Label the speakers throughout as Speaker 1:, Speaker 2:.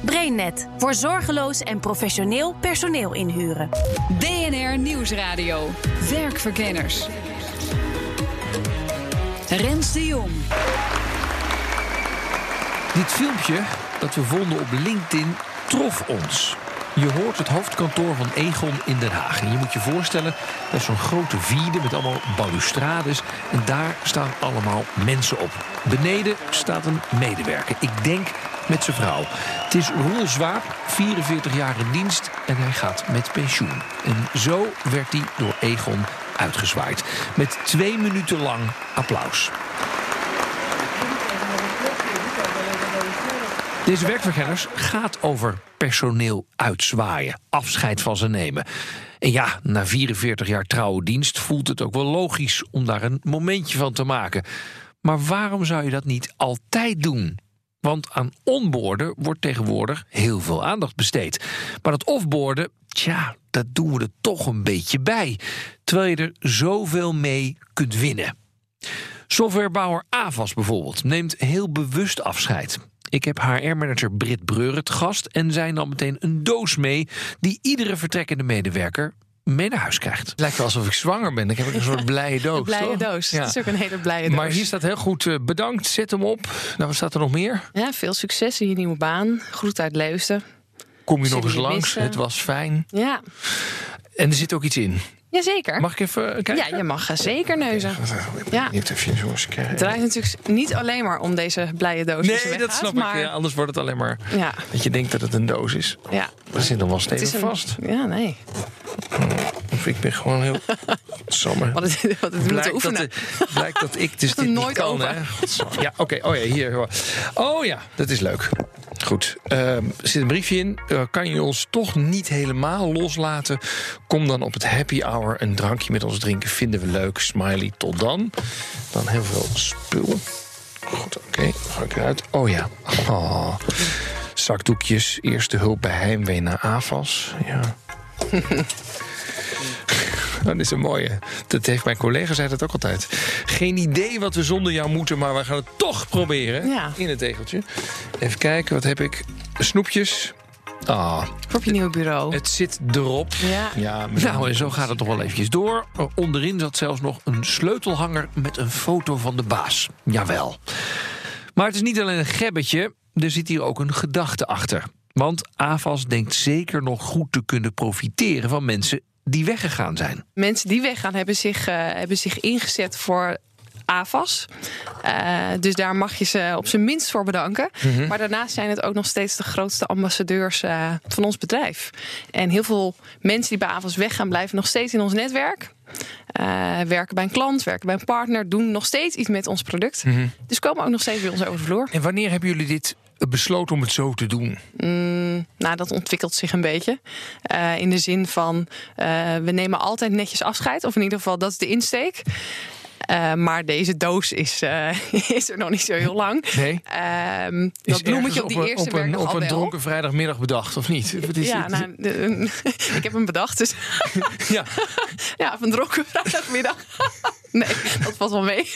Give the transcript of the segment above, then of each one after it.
Speaker 1: BrainNet voor zorgeloos en professioneel personeel inhuren.
Speaker 2: BNR Nieuwsradio. Werkverkenners. Rens de Jong.
Speaker 3: Dit filmpje dat we vonden op LinkedIn trof ons. Je hoort het hoofdkantoor van Egon in Den Haag. En je moet je voorstellen, dat is zo'n grote vierde met allemaal balustrades. En daar staan allemaal mensen op. Beneden staat een medewerker. Ik denk met zijn vrouw. Het is Roel Zwaap, 44 jaar in dienst en hij gaat met pensioen. En zo werd hij door Egon uitgezwaaid. Met twee minuten lang applaus. Deze werkverkenners gaat over personeel uitzwaaien, afscheid van ze nemen. En ja, na 44 jaar trouwe dienst voelt het ook wel logisch om daar een momentje van te maken. Maar waarom zou je dat niet altijd doen? Want aan onboorden wordt tegenwoordig heel veel aandacht besteed. Maar dat offboarden, tja, dat doen we er toch een beetje bij. Terwijl je er zoveel mee kunt winnen. Softwarebouwer Avas bijvoorbeeld neemt heel bewust afscheid. Ik heb HR-manager Britt Breuren te gast en zij nam meteen een doos mee die iedere vertrekkende medewerker mee naar huis krijgt. Het lijkt wel alsof ik zwanger ben. Dan heb ik een soort blije doos.
Speaker 4: Een blije
Speaker 3: toch?
Speaker 4: doos.
Speaker 3: Ja.
Speaker 4: Het is ook een hele blije doos.
Speaker 3: Maar hier staat heel goed eh, bedankt, zet hem op. Nou, wat staat er nog meer?
Speaker 4: Ja, veel succes in je nieuwe baan. Groet uit Leusden.
Speaker 3: Kom je nog eens langs?
Speaker 4: missen?
Speaker 3: Het was fijn.
Speaker 4: Ja,
Speaker 3: En er zit ook iets in.
Speaker 4: Jazeker.
Speaker 3: Mag ik even eh, kijken?
Speaker 4: Ja, je mag eh, zeker neuzen. Ja.
Speaker 3: Niet even jongens kijken.
Speaker 4: Het draait natuurlijk niet alleen maar om deze blije doos.
Speaker 3: Nee, dat
Speaker 4: weggaat,
Speaker 3: snap
Speaker 4: maar,
Speaker 3: ik. Ja, anders wordt het alleen maar
Speaker 4: Ja,
Speaker 3: dat je denkt dat het een doos is.
Speaker 4: ja.
Speaker 3: Er zit nog wel
Speaker 4: Het
Speaker 3: stevig
Speaker 4: een,
Speaker 3: vast.
Speaker 4: Ja, nee.
Speaker 3: Of ik ben gewoon heel... Samme.
Speaker 4: Wat het, wat het
Speaker 3: Blijkt dat,
Speaker 4: oefenen.
Speaker 3: de- blijkt dat ik dus dit niet
Speaker 4: Nooit
Speaker 3: kan,
Speaker 4: open.
Speaker 3: hè? Ja, oké. Oh ja, hier. Oh ja, dat is leuk. Goed. Ehm, er zit een briefje in. Eh, kan je ons toch niet helemaal loslaten? Kom dan op het happy hour een drankje met ons drinken. Vinden we leuk. Smiley, tot dan. Dan heel veel spul. Goed, oké. Ga ik eruit. Oh ja. Oh. Zakdoekjes. Eerste hulp bij heimwee naar AFAS. Ja. Dat is een mooie. Dat heeft mijn collega zei dat ook altijd. Geen idee wat we zonder jou moeten, maar we gaan het toch proberen.
Speaker 4: Ja.
Speaker 3: In het tegeltje. Even kijken, wat heb ik? Snoepjes. Ah,
Speaker 4: Voor je nieuwe bureau.
Speaker 3: het zit erop.
Speaker 4: Ja.
Speaker 3: Ja, nou, en zo gaat het nog wel eventjes door. Onderin zat zelfs nog een sleutelhanger met een foto van de baas. Jawel. Maar het is niet alleen een gebbetje, er zit hier ook een gedachte achter. Want AFAS denkt zeker nog goed te kunnen profiteren van mensen die weggegaan zijn.
Speaker 4: Mensen die weggaan hebben zich, eh, hebben zich ingezet voor AFAS. Eh, dus daar mag je ze op zijn minst voor bedanken.
Speaker 3: Mhm.
Speaker 4: Maar daarnaast zijn het ook nog steeds de grootste ambassadeurs eh, van ons bedrijf. En heel veel mensen die bij AFAS weggaan, blijven nog steeds in ons netwerk. Werken bij een klant, werken bij een partner, doen nog steeds iets met ons product.
Speaker 3: Mhm.
Speaker 4: Dus komen ook nog steeds bij ons over de vloer.
Speaker 3: En wanneer hebben jullie dit besloten om het zo te doen?
Speaker 4: Nou, dat ontwikkelt zich een beetje. Eh, in de zin van, eh, we nemen altijd netjes afscheid. Of in ieder geval, dat is de insteek. Eh, maar deze doos is, is er nog niet zo heel lang.
Speaker 3: Nee? Is
Speaker 4: dat bloemetje op die eerste
Speaker 3: op een, op een dronken vrijdagmiddag bedacht, of niet? Wat is
Speaker 4: Ja,
Speaker 3: het?
Speaker 4: nou, de- ik heb hem bedacht. Dus
Speaker 3: ja.
Speaker 4: ja, een dronken vrijdagmiddag. nee, dat valt wel mee.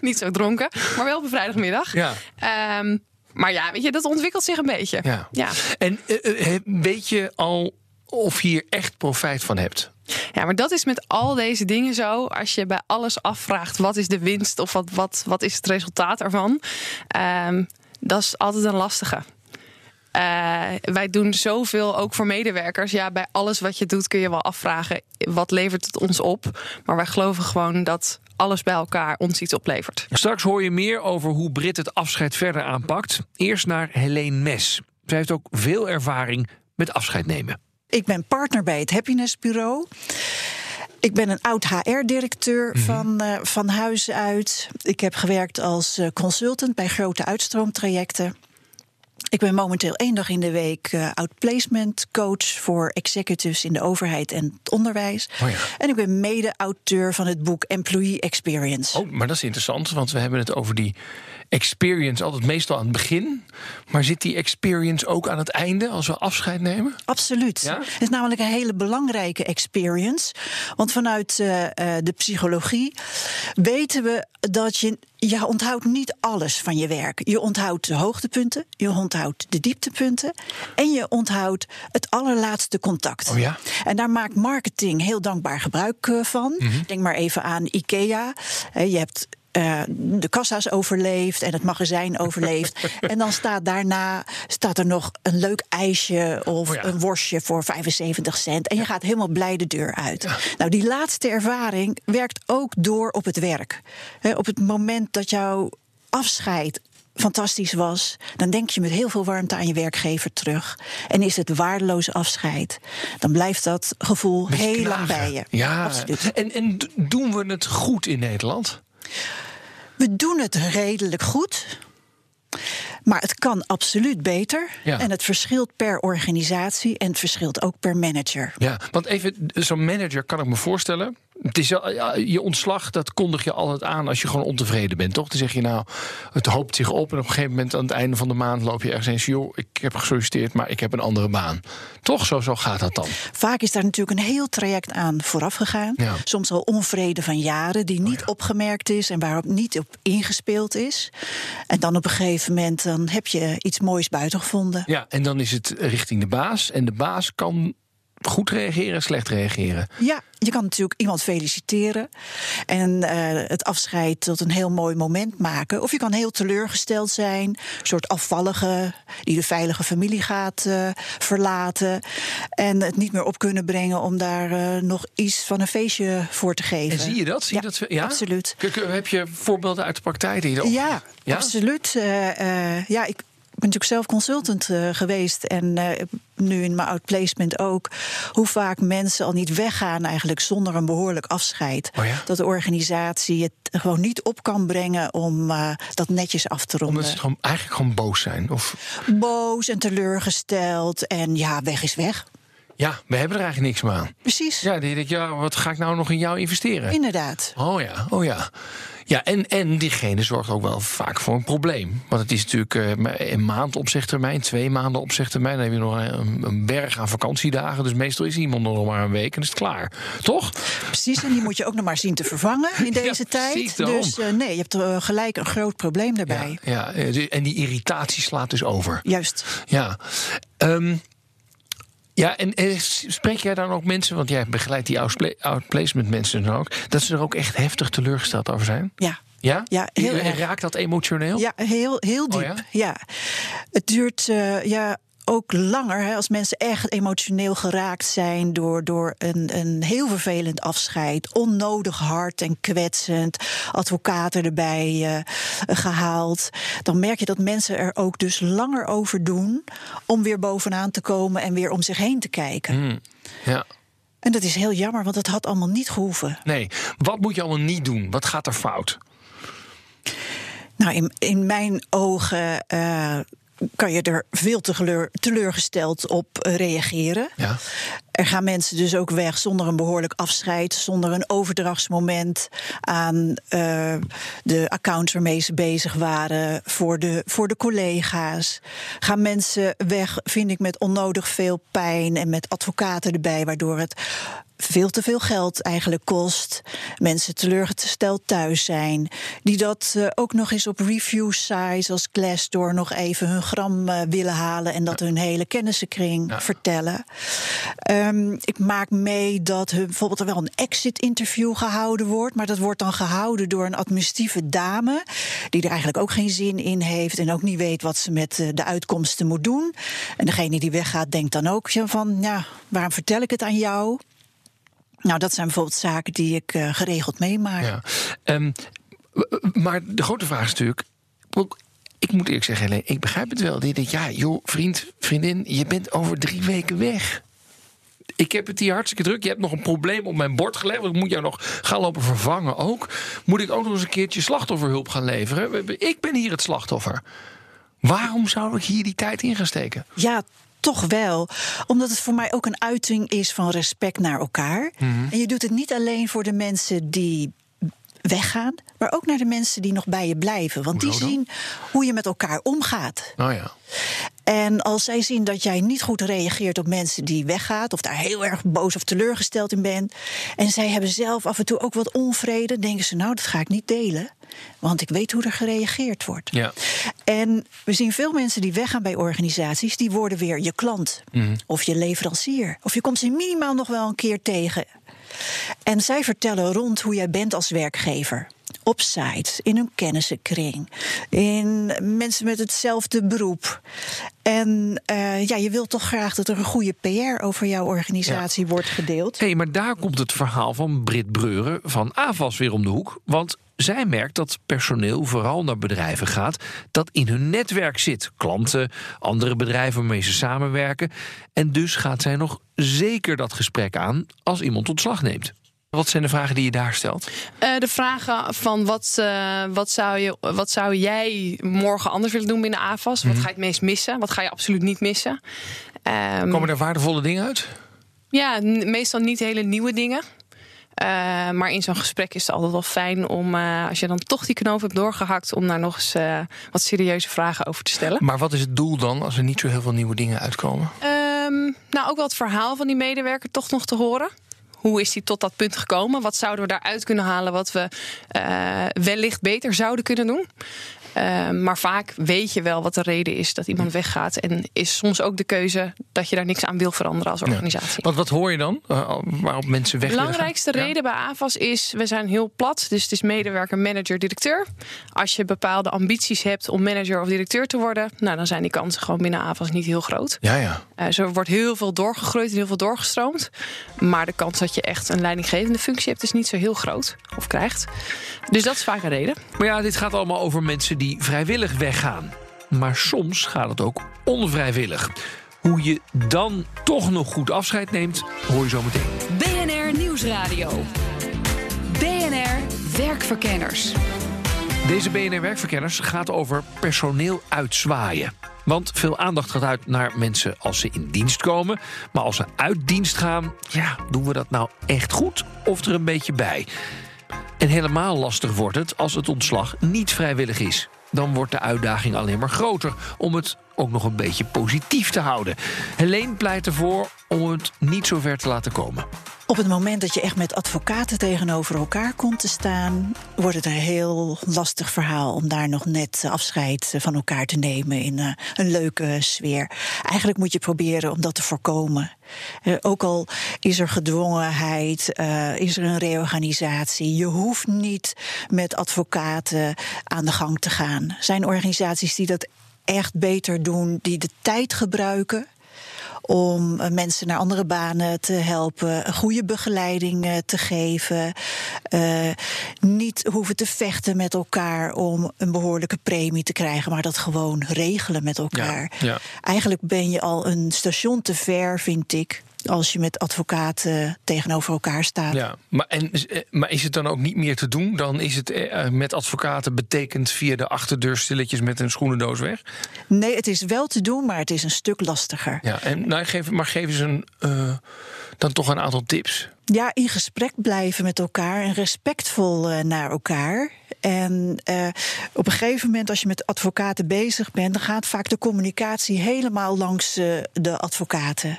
Speaker 4: niet zo dronken, maar wel op een vrijdagmiddag.
Speaker 3: Ja.
Speaker 4: Ehm, maar ja, weet je, dat ontwikkelt zich een beetje.
Speaker 3: Ja.
Speaker 4: ja.
Speaker 3: En eh, eh, weet je al of je hier echt profijt van hebt?
Speaker 4: Ja, maar dat is met al deze dingen zo. Als je bij alles afvraagt wat is de winst of wat, wat, wat is het resultaat ervan, Ehm, dat is altijd een lastige. Eh, wij doen zoveel ook voor medewerkers. Ja, bij alles wat je doet kun je wel afvragen wat levert het ons op. Maar wij geloven gewoon dat alles bij elkaar ons iets oplevert.
Speaker 3: Straks hoor je meer over hoe Brit het afscheid verder aanpakt. Eerst naar Helene Mes. Zij heeft ook veel ervaring met afscheid nemen.
Speaker 5: Ik ben partner bij het Happiness Bureau. Ik ben een oud HR-directeur van, eh, van huis uit. Ik heb gewerkt als eh, consultant bij grote uitstroomtrajecten. Ik ben momenteel één dag in de week uh, outplacement coach voor executives in de overheid en het onderwijs.
Speaker 6: Oh ja.
Speaker 5: En ik ben mede-auteur van het boek Employee Experience.
Speaker 6: Oh, maar dat is interessant, want we hebben het over die experience altijd meestal aan het begin. Maar zit die experience ook aan het einde als we afscheid nemen?
Speaker 5: Absoluut.
Speaker 6: Ja?
Speaker 5: Het is namelijk een hele belangrijke experience. Want vanuit uh, uh, de psychologie weten we dat je. Je onthoudt niet alles van je werk. Je onthoudt de hoogtepunten, je onthoudt de dieptepunten en je onthoudt het allerlaatste contact.
Speaker 6: Oh ja?
Speaker 5: En daar maakt marketing heel dankbaar gebruik uh, van.
Speaker 6: Mhm.
Speaker 5: Denk maar even aan IKEA. je hebt uh, de kassa's overleeft en het magazijn overleeft. en dan staat daarna staat er nog een leuk ijsje of
Speaker 6: Oh ja.
Speaker 5: een worstje voor 75 cent. En je gaat helemaal blij de deur uit.
Speaker 6: Ja.
Speaker 5: Nou, die laatste ervaring werkt ook door op het werk. He, op het moment dat jouw afscheid fantastisch was, dan denk je met heel veel warmte aan je werkgever terug. En is het waardeloos afscheid, dan blijft dat gevoel
Speaker 6: Beetje
Speaker 5: heel lang bij je.
Speaker 6: Ja,
Speaker 5: Absoluut.
Speaker 6: en, en doen we het goed in Nederland?
Speaker 5: We doen het redelijk goed. Maar het kan absoluut beter.
Speaker 6: Ja.
Speaker 5: En het verschilt per organisatie en het verschilt ook per manager.
Speaker 6: Ja, want even, zo'n manager kan ik me voorstellen. Het is, ja, je ontslag, dat kondig je altijd aan als je gewoon ontevreden bent, toch? Dan zeg je nou, het hoopt zich op en op een gegeven moment aan het einde van de maand loop je ergens eens, joh, ik heb gesolliciteerd, maar ik heb een andere baan. Toch? Zo, zo gaat dat dan.
Speaker 5: Vaak is daar natuurlijk een heel traject aan vooraf gegaan.
Speaker 6: Ja.
Speaker 5: Soms al onvrede van jaren die niet opgemerkt is en waarop niet op ingespeeld is. En dan op een gegeven moment dan heb je iets moois buiten gevonden.
Speaker 6: Ja, en dan is het richting de baas. En de baas kan goed reageren en slecht reageren.
Speaker 5: Ja, je kan natuurlijk iemand feliciteren en eh, het afscheid tot een heel mooi moment maken. Of je kan heel teleurgesteld zijn, een soort afvallige die de veilige familie gaat eh, verlaten en het niet meer op kunnen brengen om daar eh, nog iets van een feestje voor te geven.
Speaker 6: En zie je dat? Zie je
Speaker 5: Ja,
Speaker 6: dat ja?
Speaker 5: absoluut.
Speaker 6: Heb je voorbeelden uit de praktijk? Die je dat-
Speaker 5: Ja,
Speaker 6: Ja?
Speaker 5: absoluut. Ja, ik ben natuurlijk zelf consultant eh, geweest en eh, nu in mijn outplacement ook. Hoe vaak mensen al niet weggaan eigenlijk zonder een behoorlijk afscheid.
Speaker 6: Oh ja?
Speaker 5: Dat de organisatie het gewoon niet op kan brengen om eh, dat netjes af te ronden.
Speaker 6: Omdat ze gewoon, eigenlijk gewoon boos zijn. Of
Speaker 5: Boos en teleurgesteld en ja, weg is weg.
Speaker 6: ja, we hebben er eigenlijk niks meer aan.
Speaker 5: Precies,
Speaker 6: Ja, die denk ja, wat ga ik nou nog in jou investeren?
Speaker 5: inderdaad.
Speaker 6: Oh ja, oh ja. Ja, en, en diegene zorgt ook wel vaak voor een probleem. Want het is natuurlijk eh, een maand opzegtermijn, twee maanden opzegtermijn. Dan heb je nog een, een berg aan vakantiedagen. Dus meestal is iemand nog maar een week en is het klaar. Toch?
Speaker 5: Precies, en die moet je ook nog maar zien te vervangen in deze
Speaker 6: Ja,
Speaker 5: tijd. Dus eh, nee, je hebt eh, gelijk een groot probleem daarbij.
Speaker 6: Ja, ja, en die irritatie slaat dus over.
Speaker 5: Juist.
Speaker 6: Ja. Ehm, ja, en, en spreek jij dan ook mensen, want jij begeleidt die outpla- outplacement mensen dan ook, dat ze er ook echt heftig teleurgesteld over zijn?
Speaker 5: Ja.
Speaker 6: Ja?
Speaker 5: Ja, heel
Speaker 6: En. Raakt dat emotioneel?
Speaker 5: Ja, heel, heel diep.
Speaker 6: Oh ja?
Speaker 5: ja? Het duurt eh, ja, ook langer hè, als mensen echt emotioneel geraakt zijn door, door een, een heel vervelend afscheid. Onnodig hard en kwetsend. Advocaten erbij eh, gehaald. Dan merk je dat mensen er ook dus langer over doen om weer bovenaan te komen en weer om zich heen te kijken.
Speaker 6: Hmm, ja.
Speaker 5: En dat is heel jammer, want het had allemaal niet gehoeven.
Speaker 6: Nee. Wat moet je allemaal niet doen? Wat gaat er fout?
Speaker 5: Nou, in, in mijn ogen eh, kan je er veel te geleur- teleurgesteld op eh, reageren.
Speaker 6: Ja.
Speaker 5: Er gaan mensen dus ook weg zonder een behoorlijk afscheid, zonder een overdrachtsmoment aan eh, de accounts waarmee ze bezig waren voor de, voor de collega's. Gaan mensen weg, vind ik, met onnodig veel pijn en met advocaten erbij, waardoor het veel te veel geld eigenlijk kost. Mensen teleurgesteld thuis zijn. Die dat eh, ook nog eens op review sites als Glassdoor nog even hun gram eh, willen halen en dat hun hele kennissenkring
Speaker 6: Ja.
Speaker 5: vertellen. Ehm, ik maak mee dat er bijvoorbeeld er wel een exit-interview gehouden wordt. Maar dat wordt dan gehouden door een administratieve dame. Die er eigenlijk ook geen zin in heeft. En ook niet weet wat ze met eh, de uitkomsten moet doen. En degene die weggaat denkt dan ook van: ja, waarom vertel ik het aan jou? Nou, dat zijn bijvoorbeeld zaken die ik eh, geregeld meemaak.
Speaker 6: Ja. Ehm, maar de grote vraag is natuurlijk. Ik moet eerlijk zeggen, Helene, ik begrijp het wel. Je denkt, ja, joh, vriend, vriendin, je bent over drie weken weg. Ik heb het hier hartstikke druk. Je hebt nog een probleem op mijn bord gelegd. want Ik moet jou nog gaan lopen vervangen ook. Moet ik ook nog eens een keertje slachtofferhulp gaan leveren? Ik ben hier het slachtoffer. Waarom zou ik hier die tijd in gaan steken?
Speaker 5: Ja, toch wel. Omdat het voor mij ook een uiting is van respect naar elkaar. En je doet het niet alleen voor de mensen die weggaan, maar ook naar de mensen die nog bij je blijven. Want die
Speaker 6: dan?
Speaker 5: zien hoe je met elkaar omgaat.
Speaker 6: Nou ja.
Speaker 5: En als zij zien dat jij niet goed reageert op mensen die weggaat, of daar heel erg boos of teleurgesteld in bent, en zij hebben zelf af en toe ook wat onvrede, denken ze: Nou, dat ga ik niet delen, want ik weet hoe er gereageerd wordt.
Speaker 6: Ja.
Speaker 5: En we zien veel mensen die weggaan bij organisaties, die worden weer je klant of je leverancier. Of je komt ze minimaal nog wel een keer tegen. En zij vertellen rond hoe jij bent als werkgever. Op sites, in hun kennissenkring, in mensen met hetzelfde beroep. En eh, ja, je wilt toch graag dat er een goede PR over jouw organisatie wordt gedeeld.
Speaker 3: Hé, maar daar komt het verhaal van Brit Breuren van AVAS weer om de hoek. Want zij merkt dat personeel vooral naar bedrijven gaat dat in hun netwerk zit. Klanten, andere bedrijven waarmee ze samenwerken. En dus gaat zij nog zeker dat gesprek aan als iemand ontslag neemt.
Speaker 6: Wat zijn de vragen die je daar stelt?
Speaker 4: Eh, de vragen van wat, eh, wat, zou je, wat zou jij morgen anders willen doen binnen AFAS? Wat ga je het meest missen? Wat ga je absoluut niet missen? Ehm,
Speaker 6: Komen er waardevolle dingen uit?
Speaker 4: Ja, meestal niet hele nieuwe dingen. Eh, maar in zo'n gesprek is het altijd wel fijn om, eh, als je dan toch die knoop hebt doorgehakt, om daar nog eens eh, wat serieuze vragen over te stellen.
Speaker 6: Maar wat is het doel dan als er niet zo heel veel nieuwe dingen uitkomen?
Speaker 4: Ehm, nou, ook wel het verhaal van die medewerker toch nog te horen. Hoe is die tot dat punt gekomen? Wat zouden we daaruit kunnen halen wat we wellicht beter zouden kunnen doen? Ehm, maar vaak weet je wel wat de reden is dat iemand weggaat. En is soms ook de keuze dat je daar niks aan wil veranderen als organisatie.
Speaker 6: Wat, wat hoor je dan? Uh, waarop mensen weg
Speaker 4: De belangrijkste
Speaker 6: Ja.
Speaker 4: reden bij AFAS is, we zijn heel plat. Dus het is medewerker, manager, directeur. Als je bepaalde ambities hebt om manager of directeur te worden... Nou, dan zijn die kansen gewoon binnen AFAS niet heel groot.
Speaker 6: Ja, ja.
Speaker 4: Eh, zo wordt heel veel doorgegroeid en heel veel doorgestroomd. Maar de kans dat je echt een leidinggevende functie hebt... is niet zo heel groot, of krijgt. Dus dat is vaak een reden.
Speaker 3: Maar ja, dit gaat allemaal over mensen die vrijwillig weggaan. Maar soms gaat het ook onvrijwillig. Hoe je dan toch nog goed afscheid neemt, hoor je zo meteen.
Speaker 2: BNR Nieuwsradio. BNR Werkverkenners.
Speaker 3: Deze BNR Werkverkenners gaat over personeel uitzwaaien. Want veel aandacht gaat uit naar mensen als ze in dienst komen. Maar als ze uit dienst gaan, ja, doen we dat nou echt goed of er een beetje bij? En helemaal lastig wordt het als het ontslag niet vrijwillig is. Dan wordt de uitdaging alleen maar groter om het ook nog een beetje positief te houden. Helene pleit ervoor om het niet zo ver te laten komen.
Speaker 5: Op het moment dat je echt met advocaten tegenover elkaar komt te staan, wordt het een heel lastig verhaal om daar nog net afscheid van elkaar te nemen in eh, een leuke sfeer. Eigenlijk moet je proberen om dat te voorkomen. Eh, ook al is er gedwongenheid, eh, is er een reorganisatie, je hoeft niet met advocaten aan de gang te gaan. Er zijn organisaties die dat echt beter doen, die de tijd gebruiken om eh, mensen naar andere banen te helpen, goede begeleiding eh, te geven, eh, niet hoeven te vechten met elkaar om een behoorlijke premie te krijgen, maar dat gewoon regelen met elkaar.
Speaker 6: ja.
Speaker 5: Eigenlijk ben je al een station te ver, vind ik. Als je met advocaten tegenover elkaar staat.
Speaker 6: Ja, maar, en, eh, maar is het dan ook niet meer te doen? Dan is het eh, met advocaten betekend via de achterdeur stilletjes met een schoenendoos weg.
Speaker 5: Nee, het is wel te doen, maar het is een stuk lastiger.
Speaker 6: Ja, en, nou, geef, maar geef eens een, eh, dan toch een aantal tips.
Speaker 5: Ja, in gesprek blijven met elkaar en respectvol eh, naar elkaar. En eh, op een gegeven moment, als je met advocaten bezig bent, dan gaat vaak de communicatie helemaal langs eh, de advocaten.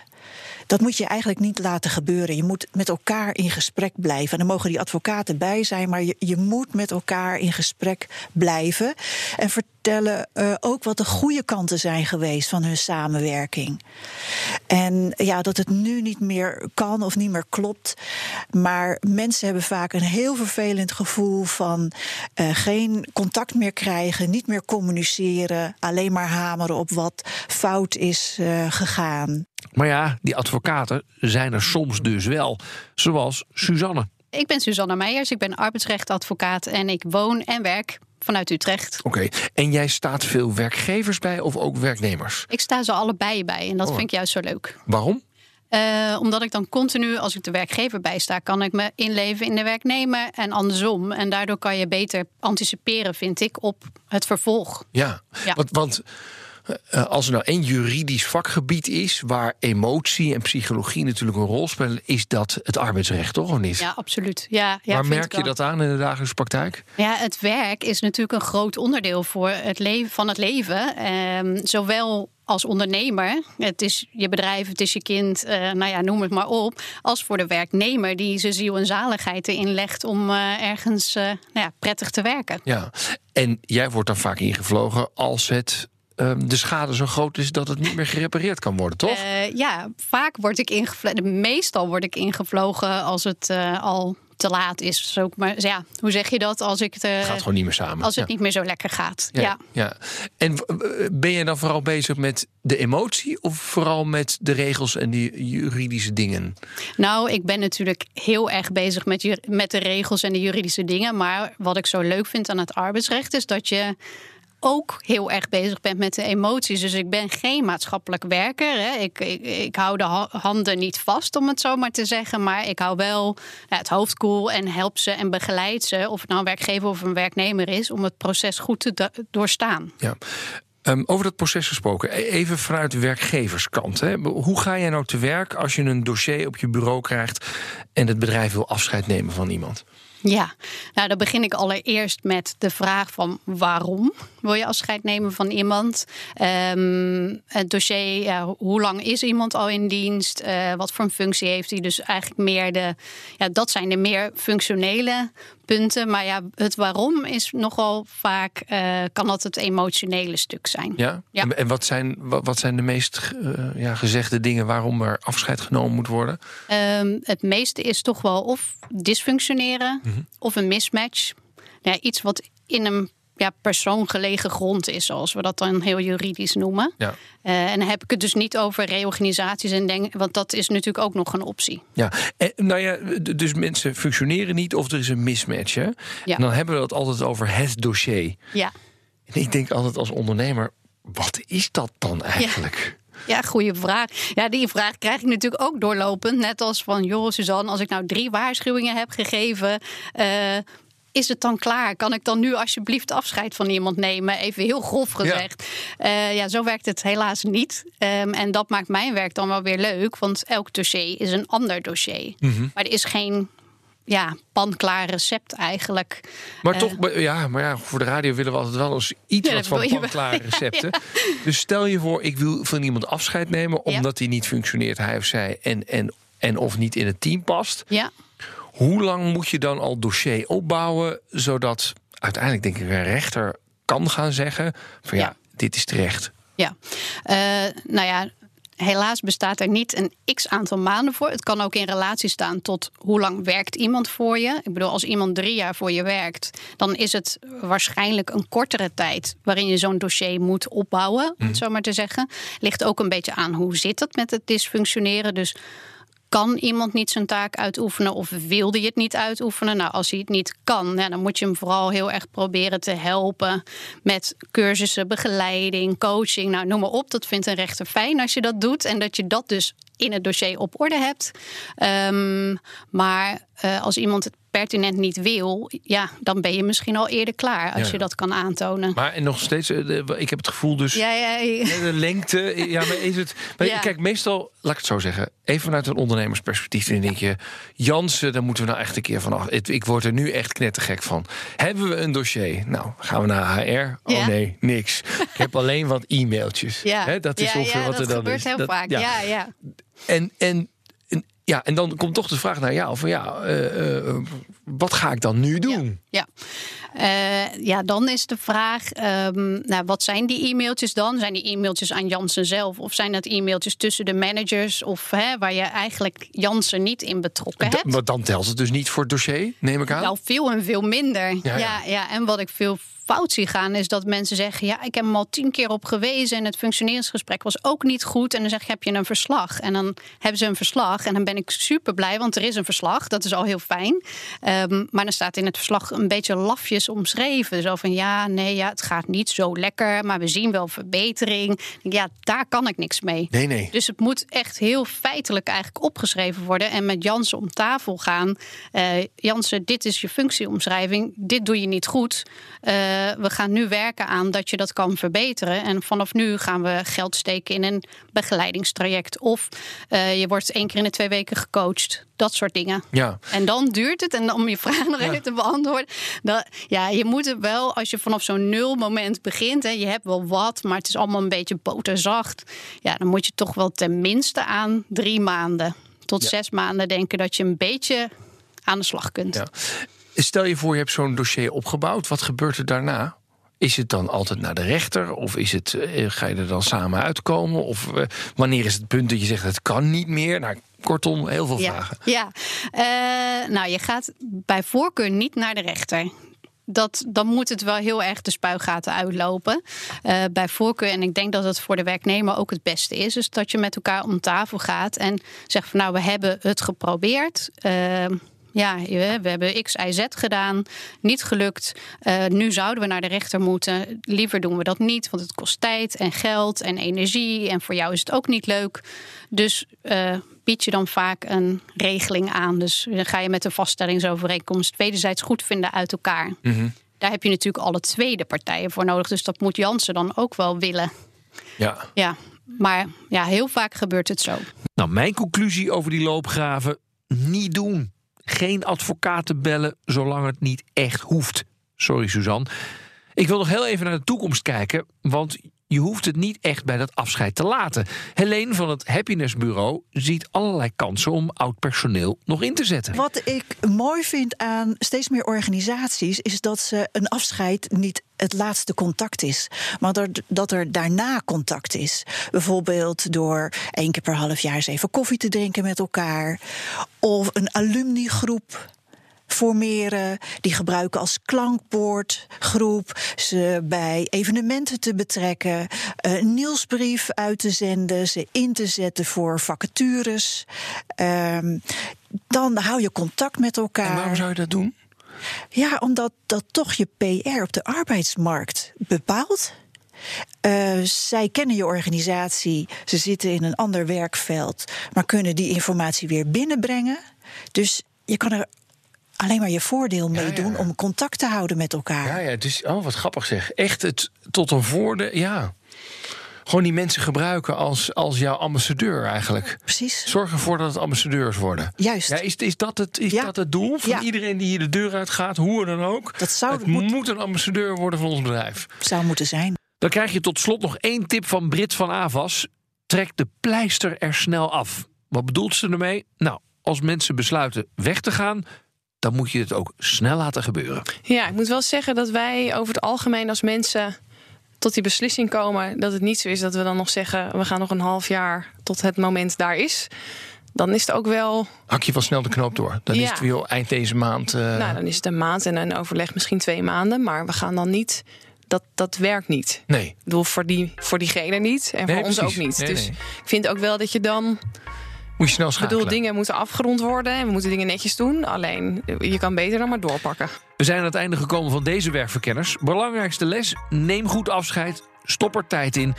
Speaker 5: Dat moet je eigenlijk niet laten gebeuren. Je moet met elkaar in gesprek blijven. En dan mogen die advocaten bij zijn, maar je, je moet met elkaar in gesprek blijven. En vertellen eh, ook wat de goede kanten zijn geweest van hun samenwerking. En ja, dat het nu niet meer kan of niet meer klopt. Maar mensen hebben vaak een heel vervelend gevoel van eh, geen contact meer krijgen, niet meer communiceren, alleen maar hameren op wat fout is eh, gegaan.
Speaker 3: Maar ja, die advocaten zijn er soms dus wel. Zoals Suzanne.
Speaker 7: Ik ben Suzanne Meijers, ik ben arbeidsrechtadvocaat en ik woon en werk vanuit Utrecht.
Speaker 3: Oké, en jij staat veel werkgevers bij of ook werknemers?
Speaker 7: Ik sta ze allebei bij en dat
Speaker 3: Oh.
Speaker 7: vind ik juist zo leuk.
Speaker 3: Waarom?
Speaker 7: Eh, omdat ik dan continu, als ik de werkgever bijsta, kan ik me inleven in de werknemer en andersom. En daardoor kan je beter anticiperen, vind ik, op het vervolg.
Speaker 6: Ja,
Speaker 7: Ja.
Speaker 6: want, want als er nou één juridisch vakgebied is waar emotie en psychologie natuurlijk een rol spelen, is dat het arbeidsrecht, toch of niet?
Speaker 7: Ja, absoluut. Ja, ja,
Speaker 6: waar merk je dat aan in de dagelijkse praktijk?
Speaker 7: Ja, het werk is natuurlijk een groot onderdeel voor het leven, van het leven. Ehm, zowel als ondernemer, het is je bedrijf, het is je kind, eh, nou ja, noem het maar op. Als voor de werknemer die zijn ziel en zaligheid erin legt om eh, ergens eh, nou ja, prettig te werken.
Speaker 6: Ja, en jij wordt dan vaak ingevlogen als het ehm, de schade zo groot is dat het niet meer gerepareerd kan worden, toch?
Speaker 7: Eh, ja, vaak word ik ingevlogen. Meestal word ik ingevlogen als het eh, al te laat is. Zo, maar ja, hoe zeg je dat als ik het,
Speaker 6: gaat gewoon niet meer samen.
Speaker 7: als het
Speaker 6: Ja.
Speaker 7: niet meer zo lekker gaat? Ja.
Speaker 6: Ja, ja. En eh, ben je dan vooral bezig met de emotie of vooral met de regels en die juridische dingen?
Speaker 7: Nou, ik ben natuurlijk heel erg bezig met, met de regels en de juridische dingen. Maar wat ik zo leuk vind aan het arbeidsrecht is dat je ook heel erg bezig bent met de emoties. Dus ik ben geen maatschappelijk werker. Hè. Ik, ik, ik hou de ha- handen niet vast, om het zo maar te zeggen. Maar ik hou wel nou, het hoofd koel en help ze en begeleid ze. Of het nou een werkgever of een werknemer is, om het proces goed te do- doorstaan.
Speaker 6: Ja. Ehm, over dat proces gesproken, e- even vanuit werkgeverskant. Hè. Hoe ga jij nou te werk als je een dossier op je bureau krijgt en het bedrijf wil afscheid nemen van iemand?
Speaker 7: Ja, nou dan begin ik allereerst met de vraag van waarom wil je afscheid nemen van iemand? Ehm, het dossier, hoe lang is iemand al in dienst? Eh, wat voor een functie heeft hij? Dus eigenlijk meer de, ja, dat zijn de meer functionele punten. Maar ja, het waarom is nogal vaak, eh, kan dat het emotionele stuk zijn.
Speaker 6: Ja?
Speaker 7: Ja.
Speaker 6: En, en wat, zijn, wat, wat zijn de meest eh, ja, gezegde dingen waarom er afscheid genomen moet worden?
Speaker 7: Ehm, het meeste is toch wel of dysfunctioneren of een mismatch. Ja, iets wat in een ja, persoon gelegen grond is, zoals we dat dan heel juridisch noemen.
Speaker 6: Ja.
Speaker 7: Eh, en dan heb ik het dus niet over reorganisaties en denk, want dat is natuurlijk ook nog een optie.
Speaker 6: Ja, en, nou ja, dus mensen functioneren niet of er is een mismatch. Hè?
Speaker 7: Ja.
Speaker 6: En dan hebben we het altijd over het dossier.
Speaker 7: Ja,
Speaker 6: En ik denk altijd als ondernemer, wat is dat dan eigenlijk?
Speaker 7: ja goede vraag. Ja, die vraag krijg ik natuurlijk ook doorlopend. Net als van, joh, Suzanne, als ik nou drie waarschuwingen heb gegeven. eh, is het dan klaar? Kan ik dan nu alsjeblieft afscheid van iemand nemen? Even heel grof gezegd. Ja, ja zo werkt het helaas niet. Ehm, en dat maakt mijn werk dan wel weer leuk. Want elk dossier is een ander dossier.
Speaker 6: Mhm.
Speaker 7: Maar er is geen ja, panklaar recept eigenlijk.
Speaker 6: Maar
Speaker 7: Eh.
Speaker 6: toch, maar- ja, maar ja, voor de radio willen we altijd wel eens iets
Speaker 7: Ja,
Speaker 6: wat van
Speaker 7: wil je wel.
Speaker 6: klare recepten. Dus stel je voor, ik wil van iemand afscheid nemen omdat hij niet functioneert, hij of zij, en, en, en of niet in het team past.
Speaker 7: Ja.
Speaker 6: Hoe lang moet je dan al dossier opbouwen, zodat uiteindelijk denk ik een rechter kan gaan zeggen van ja,
Speaker 7: Ja.
Speaker 6: dit is terecht.
Speaker 7: Ja, Eh, nou ja, helaas bestaat er niet een x aantal maanden voor. Het kan ook in relatie staan tot hoe lang werkt iemand voor je. Ik bedoel, als iemand drie jaar voor je werkt, dan is het waarschijnlijk een kortere tijd waarin je zo'n dossier moet opbouwen, om het zo maar te zeggen. Ligt ook een beetje aan hoe zit het met het dysfunctioneren. Dus kan iemand niet zijn taak uitoefenen of wilde je het niet uitoefenen? Nou, als hij het niet kan, dan moet je hem vooral heel erg proberen te helpen met cursussen, begeleiding, coaching. Nou, noem maar op. Dat vindt een rechter fijn als je dat doet en dat je dat dus in het dossier op orde hebt. Ehm, maar eh, als iemand het pertinent niet wil, ja, dan ben je misschien al eerder klaar als
Speaker 6: Ja.
Speaker 7: je dat kan aantonen.
Speaker 6: Maar en nog steeds, eh, ik heb het gevoel dus.
Speaker 7: ja, ja, ja.
Speaker 6: De lengte, ja, maar is het. Maar. Kijk, meestal, laat ik het zo zeggen, even vanuit een ondernemersperspectief, dan denk je, Jansen, daar moeten we nou echt een keer vanaf. Ik, ik word er nu echt knettergek van. Hebben we een dossier? Nou, gaan we naar HR? Oh nee, niks. Ik heb alleen wat e-mailtjes.
Speaker 7: Ja,
Speaker 6: dat is ongeveer
Speaker 7: ja,
Speaker 6: wat
Speaker 7: dat
Speaker 6: er dan
Speaker 7: gebeurt
Speaker 6: is.
Speaker 7: heel
Speaker 6: Dat-
Speaker 7: vaak.
Speaker 6: ja.
Speaker 7: Ja,
Speaker 6: en, en, ja, en dan komt toch de vraag naar jou: van ja, eh, eh, wat ga ik dan nu doen?
Speaker 7: Ja. Eh, ja, dan is de vraag, ehm, nou, wat zijn die e-mailtjes dan? Zijn die e-mailtjes aan Jansen zelf? Of zijn dat e-mailtjes tussen de managers? Of hè, waar je eigenlijk Jansen niet in betrokken hebt?
Speaker 6: Maar dan telt het dus niet voor het dossier, neem ik aan.
Speaker 7: Nou, veel en veel minder.
Speaker 6: Ja,
Speaker 7: Ja,
Speaker 6: ja.
Speaker 7: ja. en wat ik veel fout zie gaan, is dat mensen zeggen: Ja, ik heb hem al tien keer op gewezen en het functioneringsgesprek was ook niet goed. En dan zeg je: Heb je een verslag? En dan hebben ze een verslag. En dan ben ik super blij, want er is een verslag. Dat is al heel fijn. Ehm, maar dan staat in het verslag een beetje lafjes omschreven. Zo van ja, nee, ja, het gaat niet zo lekker, maar we zien wel verbetering. Ja, daar kan ik niks mee.
Speaker 6: Nee, nee.
Speaker 7: Dus het moet echt heel feitelijk eigenlijk opgeschreven worden. En met Jansen om tafel gaan. Uh, Jansen, dit is je functieomschrijving. Dit doe je niet goed. Uh, we gaan nu werken aan dat je dat kan verbeteren. En vanaf nu gaan we geld steken in een begeleidingstraject. Of uh, je wordt één keer in de twee weken gecoacht. Dat soort dingen.
Speaker 6: Ja.
Speaker 7: En dan duurt het. En om je vraag nog even te beantwoorden. Dan, ja, je moet het wel, als je vanaf zo'n nul moment begint. Hè, je hebt wel wat, maar het is allemaal een beetje boterzacht. Ja, dan moet je toch wel tenminste aan drie maanden tot ja. zes maanden denken dat je een beetje aan de slag kunt.
Speaker 6: Ja. Stel je voor, je hebt zo'n dossier opgebouwd. Wat gebeurt er daarna? Is het dan altijd naar de rechter? Of is het, uh, ga je er dan samen uitkomen? Of uh, wanneer is het punt dat je zegt het kan niet meer? Nou, kortom, heel veel
Speaker 7: ja.
Speaker 6: vragen.
Speaker 7: Ja, uh, nou, je gaat bij voorkeur niet naar de rechter dat, dan moet het wel heel erg de spuigaten uitlopen. Uh, bij voorkeur, en ik denk dat het voor de werknemer ook het beste is, is dat je met elkaar om tafel gaat en zegt van nou, we hebben het geprobeerd. Ja, we hebben X, Y, Z gedaan, niet gelukt. Uh, nu zouden we naar de rechter moeten. Liever doen we dat niet, want het kost tijd en geld en energie. En voor jou is het ook niet leuk. Dus uh, bied je dan vaak een regeling aan. Dus dan ga je met een vaststellingsovereenkomst wederzijds goed vinden uit elkaar. Mm -hmm. Daar heb je natuurlijk alle tweede partijen voor nodig. Dus dat moet Jansen dan ook wel willen.
Speaker 6: Ja.
Speaker 7: Ja, maar ja, heel vaak gebeurt het zo.
Speaker 3: Nou, mijn conclusie over die loopgraven: niet doen. Geen advocaten bellen zolang het niet echt hoeft. Sorry, Suzanne. Ik wil nog heel even naar de toekomst kijken, want je hoeft het niet echt bij dat afscheid te laten. Helene van het Happiness Bureau ziet allerlei kansen om oud personeel nog in te zetten.
Speaker 5: Wat ik mooi vind aan steeds meer organisaties is dat ze een afscheid niet het laatste contact is. Maar dat, er daarna contact is. Bijvoorbeeld door één keer per half jaar eens even koffie te drinken met elkaar. Of een alumnigroep formeren, die gebruiken als klankbordgroep, ze bij evenementen te betrekken, een nieuwsbrief uit te zenden, ze in te zetten voor vacatures. Um, dan hou je contact met elkaar.
Speaker 6: En waarom zou je dat doen?
Speaker 5: Ja, omdat dat toch je PR op de arbeidsmarkt bepaalt. Uh, zij kennen je organisatie, ze zitten in een ander werkveld, maar kunnen die informatie weer binnenbrengen. Dus je kan er alleen maar je voordeel mee doen ja, ja. om contact te houden met elkaar.
Speaker 6: Ja, ja, dus, oh, wat grappig zeg. Echt het tot een voordeel, ja. Gewoon die mensen gebruiken als, als jouw ambassadeur eigenlijk.
Speaker 5: Precies.
Speaker 6: Zorg ervoor dat het ambassadeurs worden.
Speaker 5: Juist.
Speaker 6: Ja, is, is, dat, het, is dat het doel van iedereen die hier de deur uitgaat, hoe dan ook?
Speaker 5: Dat zou
Speaker 6: het moet, moet een ambassadeur worden van ons bedrijf.
Speaker 5: Zou moeten zijn.
Speaker 3: Dan krijg je tot slot nog één tip van Brit van Avas. Trek de pleister er snel af. Wat bedoelt ze ermee? Nou, als mensen besluiten weg te gaan, dan moet je het ook snel laten gebeuren.
Speaker 4: Ja, ik moet wel zeggen dat wij over het algemeen als mensen tot die beslissing komen, dat het niet zo is dat we dan nog zeggen: we gaan nog een half jaar tot het moment daar is. Dan is het ook wel.
Speaker 6: Hak je wel snel de knoop door. Dan ja. is het weer eind deze maand. Uh...
Speaker 4: Nou, dan is het een maand en een overleg misschien twee maanden. Maar we gaan dan niet dat, dat werkt niet.
Speaker 6: Nee.
Speaker 4: Ik bedoel, voor, die, voor diegene niet en
Speaker 6: nee,
Speaker 4: voor
Speaker 6: precies.
Speaker 4: ons ook niet.
Speaker 6: Nee,
Speaker 4: dus
Speaker 6: nee.
Speaker 4: ik vind ook wel dat je dan.
Speaker 6: Moet je snel
Speaker 4: Ik
Speaker 6: schakelen.
Speaker 4: bedoel, dingen moeten afgerond worden en we moeten dingen netjes doen. Alleen, je kan beter dan maar doorpakken.
Speaker 3: We zijn aan het einde gekomen van deze werkverkenners. Belangrijkste les: neem goed afscheid, stop er tijd in.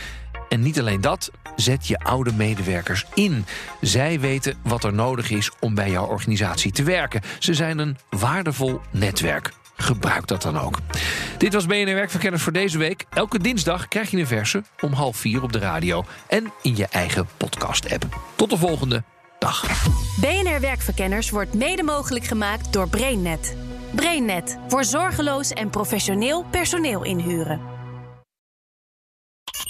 Speaker 3: En niet alleen dat, zet je oude medewerkers in. Zij weten wat er nodig is om bij jouw organisatie te werken. Ze zijn een waardevol netwerk. Gebruik dat dan ook. Dit was BNR Werkverkenners voor deze week. Elke dinsdag krijg je een verse om half vier op de radio en in je eigen podcast-app. Tot de volgende dag.
Speaker 1: BNR Werkverkenners wordt mede mogelijk gemaakt door BrainNet. BrainNet voor zorgeloos en professioneel personeel inhuren.